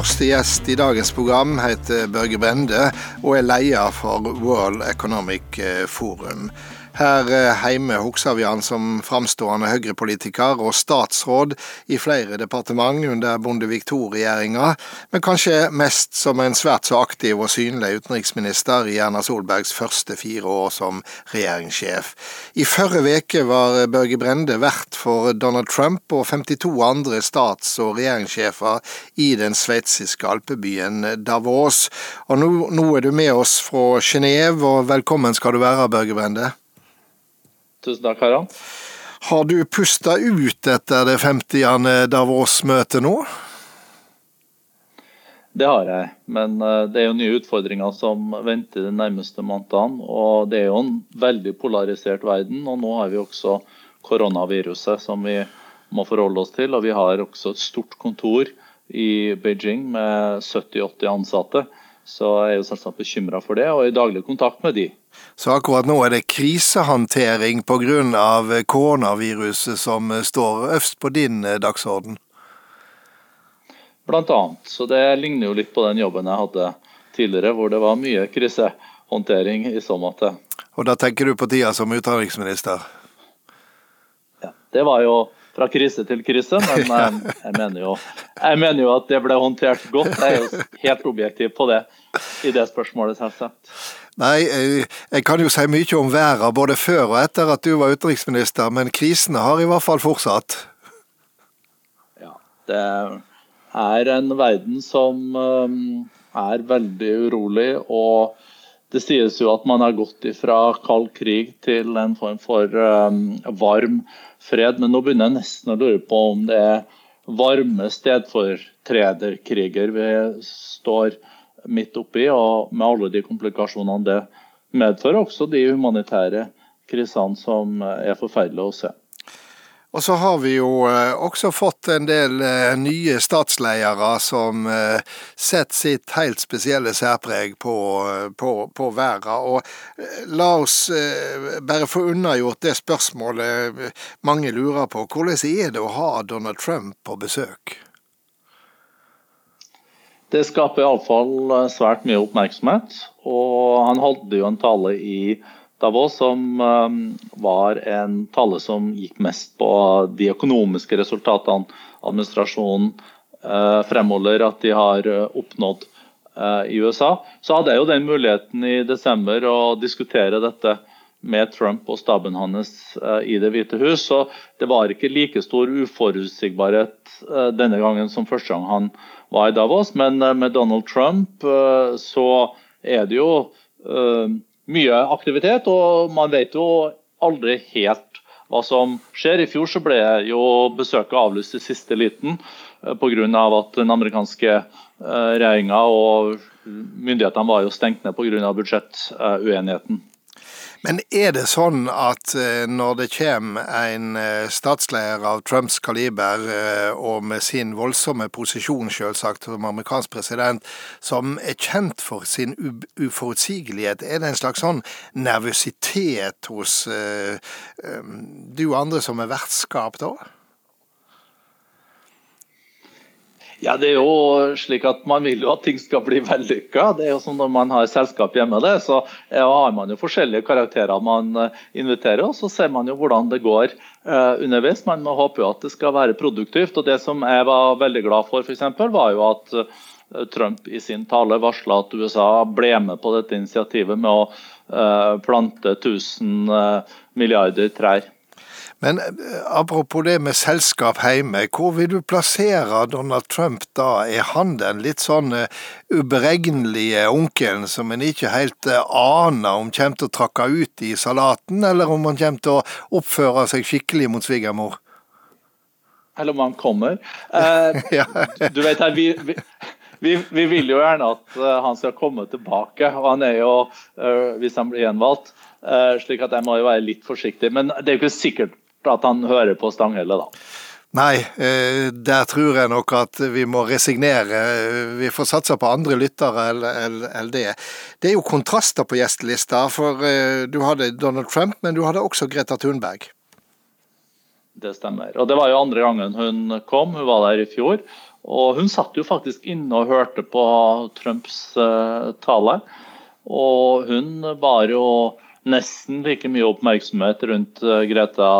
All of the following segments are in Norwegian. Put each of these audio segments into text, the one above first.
første gjest i dagens program heter Børge Brende og er leder for World Economic Forum. Her eh, hjemme husker vi han som framstående høyrepolitiker og statsråd i flere departement under Bondevik II-regjeringa, men kanskje mest som en svært så aktiv og synlig utenriksminister i Erna Solbergs første fire år som regjeringssjef. I forrige uke var Børge Brende vert for Donald Trump og 52 andre stats- og regjeringssjefer i den sveitsiske alpebyen Davos. Og nå, nå er du med oss fra Genéve, og velkommen skal du være, Børge Brende. Tusen takk, Harald. Har du pusta ut etter det 50. Davos-møtet nå? Det har jeg, men eh, det er jo nye utfordringer som venter de nærmeste månedene. Og det er jo en veldig polarisert verden, og nå har vi også koronaviruset som vi må forholde oss til. Og vi har også et stort kontor i Beijing med 70-80 ansatte. Så jeg er jo selvsagt bekymra for det, og i daglig kontakt med de. Så akkurat nå er det krisehåndtering pga. koronaviruset som står øverst på din eh, dagsorden? Blant annet. Så det ligner jo litt på den jobben jeg hadde tidligere, hvor det var mye krisehåndtering i så måte. Og da tenker du på tida som utenriksminister? Ja, det var jo fra krise til krise, men jeg, jeg mener, jo, jeg mener jo at det ble håndtert godt. Jeg er jo helt objektiv på det i det spørsmålet, selvsagt. Nei, jeg kan jo si mye om verden både før og etter at du var utenriksminister, men krisene har i hvert fall fortsatt. Ja, det er en verden som eh, er veldig urolig. og det sies jo at man har gått fra kald krig til en form for varm fred. Men nå begynner jeg nesten å lure på om det er varme stedfortrederkriger vi står midt oppi, og med alle de komplikasjonene det medfører. Også de humanitære krisene som er forferdelige å se. Og så har vi jo eh, også fått en del eh, nye statsledere som eh, setter sitt helt spesielle særpreg på, på, på verden. Og la oss bare få unnagjort det spørsmålet mange lurer på. Hvordan er det å ha Donald Trump på besøk? Det skaper iallfall svært mye oppmerksomhet. Og han hadde jo en tale i Davos, som um, var en tale som gikk mest på de økonomiske resultatene administrasjonen uh, fremholder at de har oppnådd i USA. Så hadde jeg jo den muligheten i desember å diskutere dette med Trump og staben hans i Det hvite hus. Så det var ikke like stor uforutsigbarhet denne gangen som første gang han var i Davos. Men med Donald Trump så er det jo mye aktivitet, og man vet jo aldri helt hva som skjer. I fjor så ble jo besøket avlyst i siste liten eh, pga. at den amerikanske eh, regjeringa og myndighetene var jo stengt ned pga. budsjettuenigheten. Men er det sånn at eh, når det kommer en eh, statsleder av Trumps kaliber, eh, og med sin voldsomme posisjon selvsagt som amerikansk president, som er kjent for sin uforutsigelighet, er det en slags sånn nervøsitet hos du og andre som er vertskap da? Ja, det er jo slik at Man vil jo at ting skal bli vellykka. Det er jo som når man har selskap hjemme. det, Så har man jo forskjellige karakterer man eh, inviterer, og så ser man jo hvordan det går uh, underveis. Man må håpe jo at det skal være produktivt. og Det som jeg var veldig glad for, for eksempel, var jo at uh, Trump i sin tale varsla at USA ble med på dette initiativet med å plante 1000 milliarder trær. Men eh, apropos det med selskap hjemme, hvor vil du plassere Donald Trump da? Er han den litt sånn uh, uberegnelige onkelen som en ikke helt uh, aner om kommer til å trakke ut i salaten, eller om han kommer til å oppføre seg skikkelig mot svigermor? Eller om han kommer. Eh, du vet her, vi, vi vi, vi, vil jo gjerne at han skal komme tilbake. og Han er jo, hvis han blir gjenvalgt, slik at jeg må jo være litt forsiktig. Men det er jo ikke sikkert at han hører på Stanghelle, da. Nei, eh, der tror jeg nok at vi må resignere. Vi får satse på andre lyttere enn det. Det er jo kontraster på gjestelista, for eh, du hadde Donald Trump, men du hadde også Greta Thunberg. Det stemmer. Og det var jo andre gangen hun kom, hun var der i fjor. Og hun satt jo faktisk inne og hørte på Trumps uh, tale. Og hun var jo nesten like mye oppmerksomhet rundt uh, Greta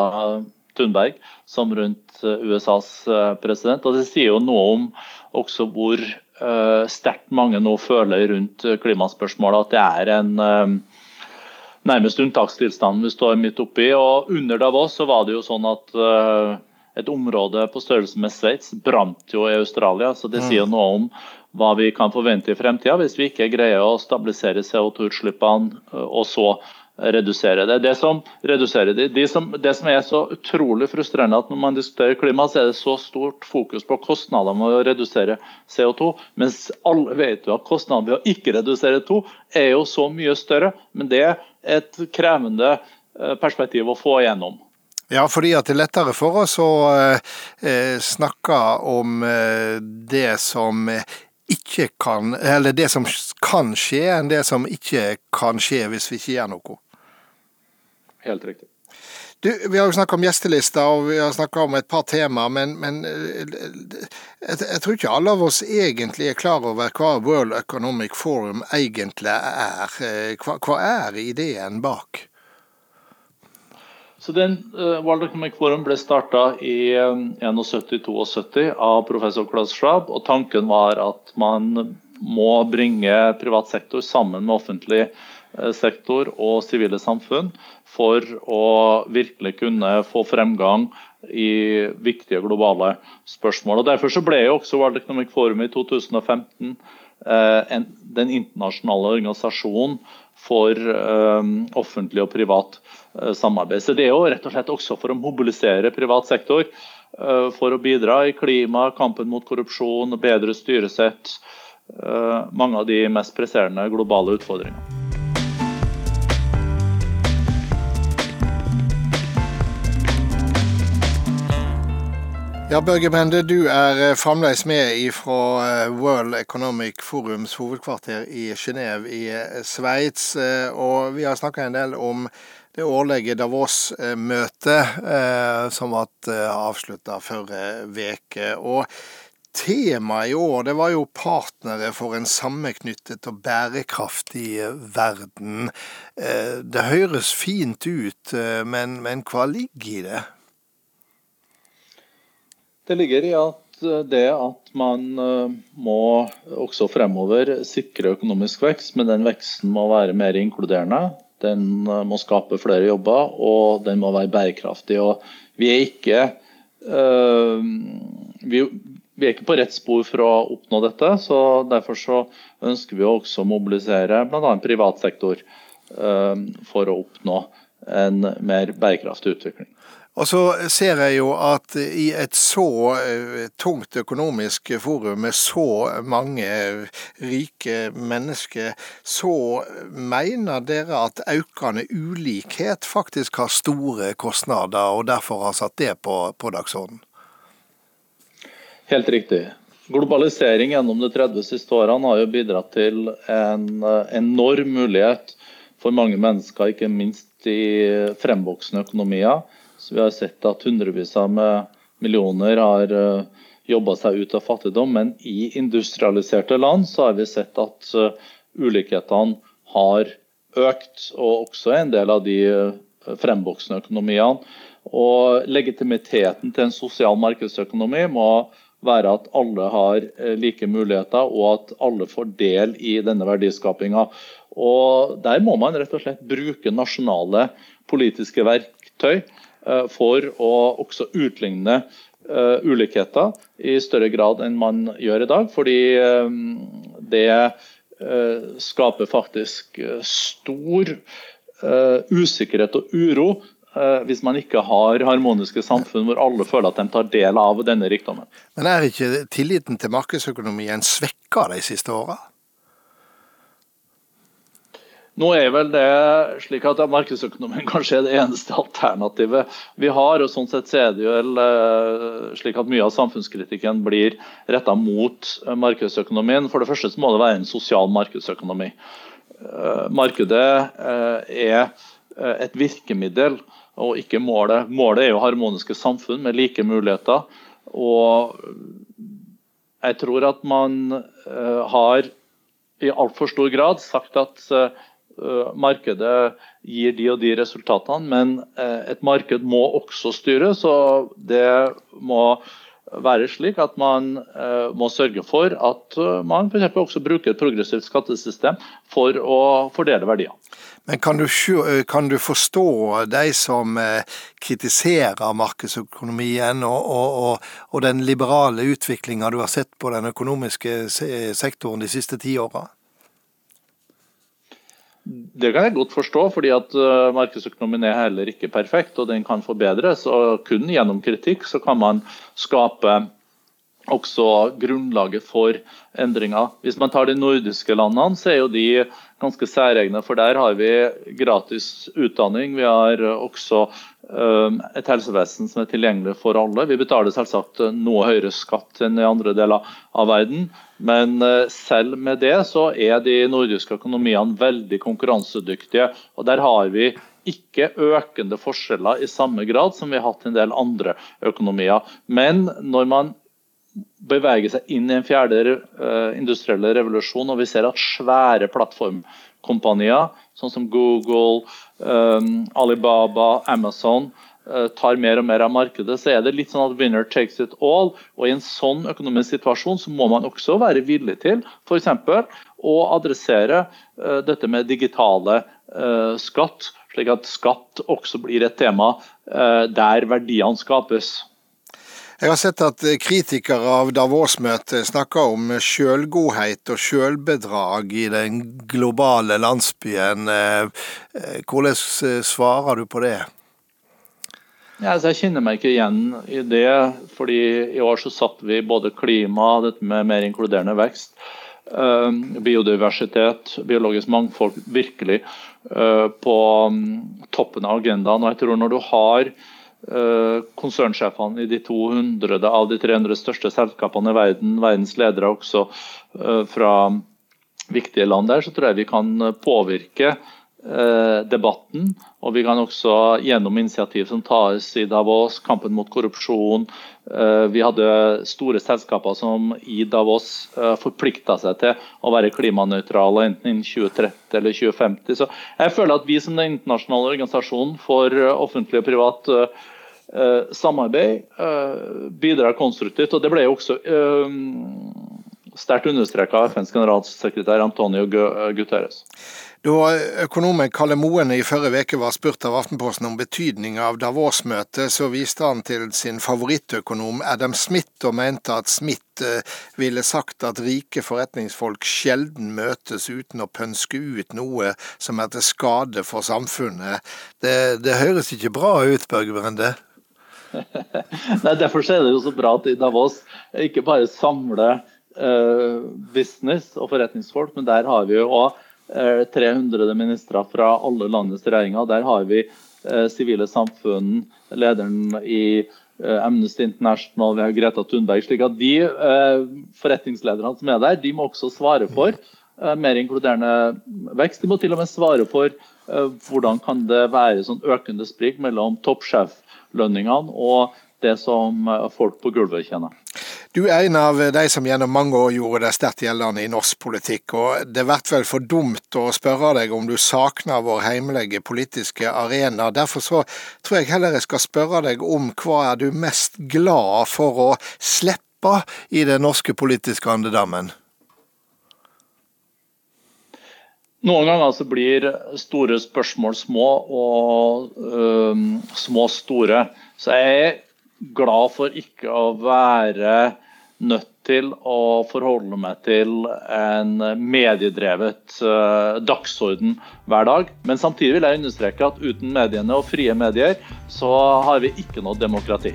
Thunberg som rundt uh, USAs president. Og det sier jo noe om også hvor sterkt mange nå føler rundt klimaspørsmålet. At det er en nærmest unntakstilstand vi står midt oppi. Og under Davos så var det jo sånn at et område på størrelse med Sveits brant jo i Australia. så Det sier mm. noe om hva vi kan forvente i fremtida hvis vi ikke greier å stabilisere CO2-utslippene øh, og så redusere det. Det som, reduserer det, de som, det som er så utrolig frustrerende at når man diskuterer klima, så er det så stort fokus på kostnader med å redusere CO2, mens alle vet jo at kostnadene ved å ikke redusere CO2 er jo så mye større. Men det er et krevende øh, perspektiv å få igjennom. Ja, fordi at det er lettere for oss å eh, snakke om eh, det som ikke kan Eller det som kan skje, enn det som ikke kan skje hvis vi ikke gjør noe. Helt riktig. Du, Vi har jo snakka om gjestelister og vi har snakka om et par tema, men, men jeg, jeg, tror ikke alle av oss egentlig er klar over hva World Economic Forum egentlig er. Eh, hva, hva er ideen bak? Så den, uh, World Economic Forum ble starta i um, eh, 71-72 av professor Klaus Schwab. og Tanken var at man må bringe privat sektor sammen med offentlig uh, sektor og sivile samfunn for å virkelig kunne få fremgang i viktige globale spørsmål. Og Derfor så ble jo også World Economic Forum i 2015 eh, den internasjonale organisasjonen for offentlig og privat Eh, samarbeid. Så Det er jo rett og slett også for å mobilisere privat sektor. Eh, for å bidra i klima, kampen mot korrupsjon, bedre styresett. Eh, mange av de mest presserende globale utfordringene. Ja, Børge Brende, du er fremdeles med fra World Economic Forums hovedkvarter i Genéve i Sveits. Og vi har snakka en del om det årlige Davos-møtet eh, som ble eh, avslutta forrige uke. Og temaet i år det var jo partnere for en sammenknyttet og bærekraftig verden. Eh, det høres fint ut, eh, men, men hva ligger i det? Det ligger i at eh, det at man eh, må også fremover sikre økonomisk vekst, men den veksten må være mer inkluderende. Den eh, må skape flere jobber, og den må være bærekraftig. Og vi er ikke, øh, vi, vi, er ikke på rett spor for å oppnå dette. så Derfor så ønsker vi også å mobilisere bl.a. privat sektor for å oppnå en mer bærekraftig utvikling. Og så ser jeg jo at i et så eh, tungt økonomisk forum med så mange rike mennesker, så mener dere at økende ulikhet faktisk har store kostnader, og derfor har satt det på, på dagsordenen? Helt riktig. Globalisering gjennom de 30 siste årene har jo bidratt til en eh, enorm mulighet for mange mennesker, ikke minst i fremvoksende økonomier så vi har sett at hundrevis av millioner har eh, jobba seg ut av fattigdom. Men i industrialiserte land så har vi sett at uh, ulikhetene har økt, og også en del av de uh, fremvoksende økonomiene. Og legitimiteten til en sosial markedsøkonomi må være at alle har like muligheter, og at alle får del i denne verdiskapinga. Og Der må man rett og slett bruke nasjonale politiske verktøy Eh, for å også utligne eh, ulikheter i større grad enn man gjør i dag. Fordi eh, det skaper faktisk stor usikkerhet og uro hvis man ikke har harmoniske samfunn hvor alle føler at de tar del av denne rikdommen. Men er ikke tilliten til markedsøkonomien svekka de siste åra? Nå er vel det slik at markedsøkonomien kanskje er det eneste alternativet vi har. og sånn sett er det jo eh, slik at Mye av samfunnskritikken blir retta mot eh, markedsøkonomien. For det første så må det være en sosial markedsøkonomi. Eh, markedet er et virkemiddel og ikke målet. Målet er jo harmoniske samfunn med like muligheter. og jeg tror at man uh, har i altfor stor grad sagt at uh, markedet gir de og de resultatene, men uh, et marked må også styres. og det må være slik at man må sørge for at man for også bruker et progressivt skattesystem for å fordele verdiene. Men kan du, kan du, forstå de som kritiserer markedsøkonomien og, og, og, og den liberale utviklinga du har sett på den økonomiske sektoren de siste ti åra? Det kan jeg godt forstå, fordi at uh, markedsøkonomien er heller ikke perfekt, og den kan forbedres. og Kun gjennom kritikk så kan man skape også grunnlaget for endringer. Hvis man tar de nordiske landene, så er jo de ganske særegne. For der har vi gratis utdanning. Vi har også et helsevesen som er tilgjengelig for alle. Vi betaler selvsagt noe høyere skatt enn i andre deler av verden. Men uh, selv med det så er de nordiske økonomiene veldig konkurransedyktige. Og der har vi ikke økende forskjeller i samme grad som vi har hatt i en del andre økonomier. Men når man bevege seg inn i en fjerde uh, industrielle revolusjon. Og vi ser at svære plattformkompanier, sånn som Google, um, Alibaba, Amazon, uh, tar mer og mer av markedet. Så er det litt sånn at winner takes it all. Og i en sånn økonomisk situasjon så må man også være villig til f.eks. å adressere dette med digitale skatt, slik at skatt også blir et tema der verdiene skapes. Jeg har sett at kritikere av Davos-møtet snakker om sjølgodhet og sjølbedrag i den globale landsbyen. Eh, eh, hvordan svarer du på det? Ja, altså jeg kjenner meg ikke igjen i det. fordi I år så satte vi både klima, dette med mer inkluderende vekst, eh, biodiversitet, biologisk mangfold virkelig på mm, toppen av agendaen. Og jeg tror når du har Eh, konsernsjefene i de 200 av de 300 største selskapene i verden, verdens ledere også eh, fra viktige land der, så tror jeg vi kan påvirke eh, debatten. Og vi kan også gjennom initiativ som tas i Davos, kampen mot korrupsjon. Vi hadde store selskaper som i Davos forplikta seg til å være klimanøytrale enten innen 2030 eller 2050. Så jeg føler at vi som den internasjonale organisasjonen for offentlig og privat eh, samarbeid eh, bidrar konstruktivt. og Det ble jo også eh, sterkt understreka av FNs generalsekretær Antonio Guterres. Da økonomen Kalle Moen i forrige uke var spurt av Aftenposten om betydningen av Davos-møtet, så viste han til sin favorittøkonom Adam Smith og mente at Smith eh, ville sagt at rike forretningsfolk sjelden møtes uten å pønske ut noe som er til skade for samfunnet. Det, det høres ikke bra ut, Børge Brende? Nei, Derfor er det jo så bra at Davos ikke bare samler business og forretningsfolk, men der har vi jo òg uh, 300 ministre fra alle landets regjeringer. Der har vi uh, sivile samfunn, lederen i Amnesty International, vi har Greta Thunberg. slik at De forretningslederne som er der, de må også svare for mer inkluderende vekst. De må til og med svare for hvordan kan det være sånn økende sprik mellom toppsjeflønningene og det som folk på gulvet tjener. Du er en av de som gjennom mange år gjorde det sterkt gjeldende i norsk politikk, og det blir vel for dumt å spørre deg om du savner vår heimelige politiske arena. Derfor så tror jeg heller jeg skal spørre deg om hva er du mest glad for å slippe i den norske politiske andedammen? Noen ganger så blir store spørsmål små, og øh, små store. Så jeg er glad for ikke å være nødt til å forholde meg til en mediedrevet uh, dagsorden hver dag. Men samtidig vil jeg understreke at uten mediene og frie medier, så har vi ikke noe demokrati.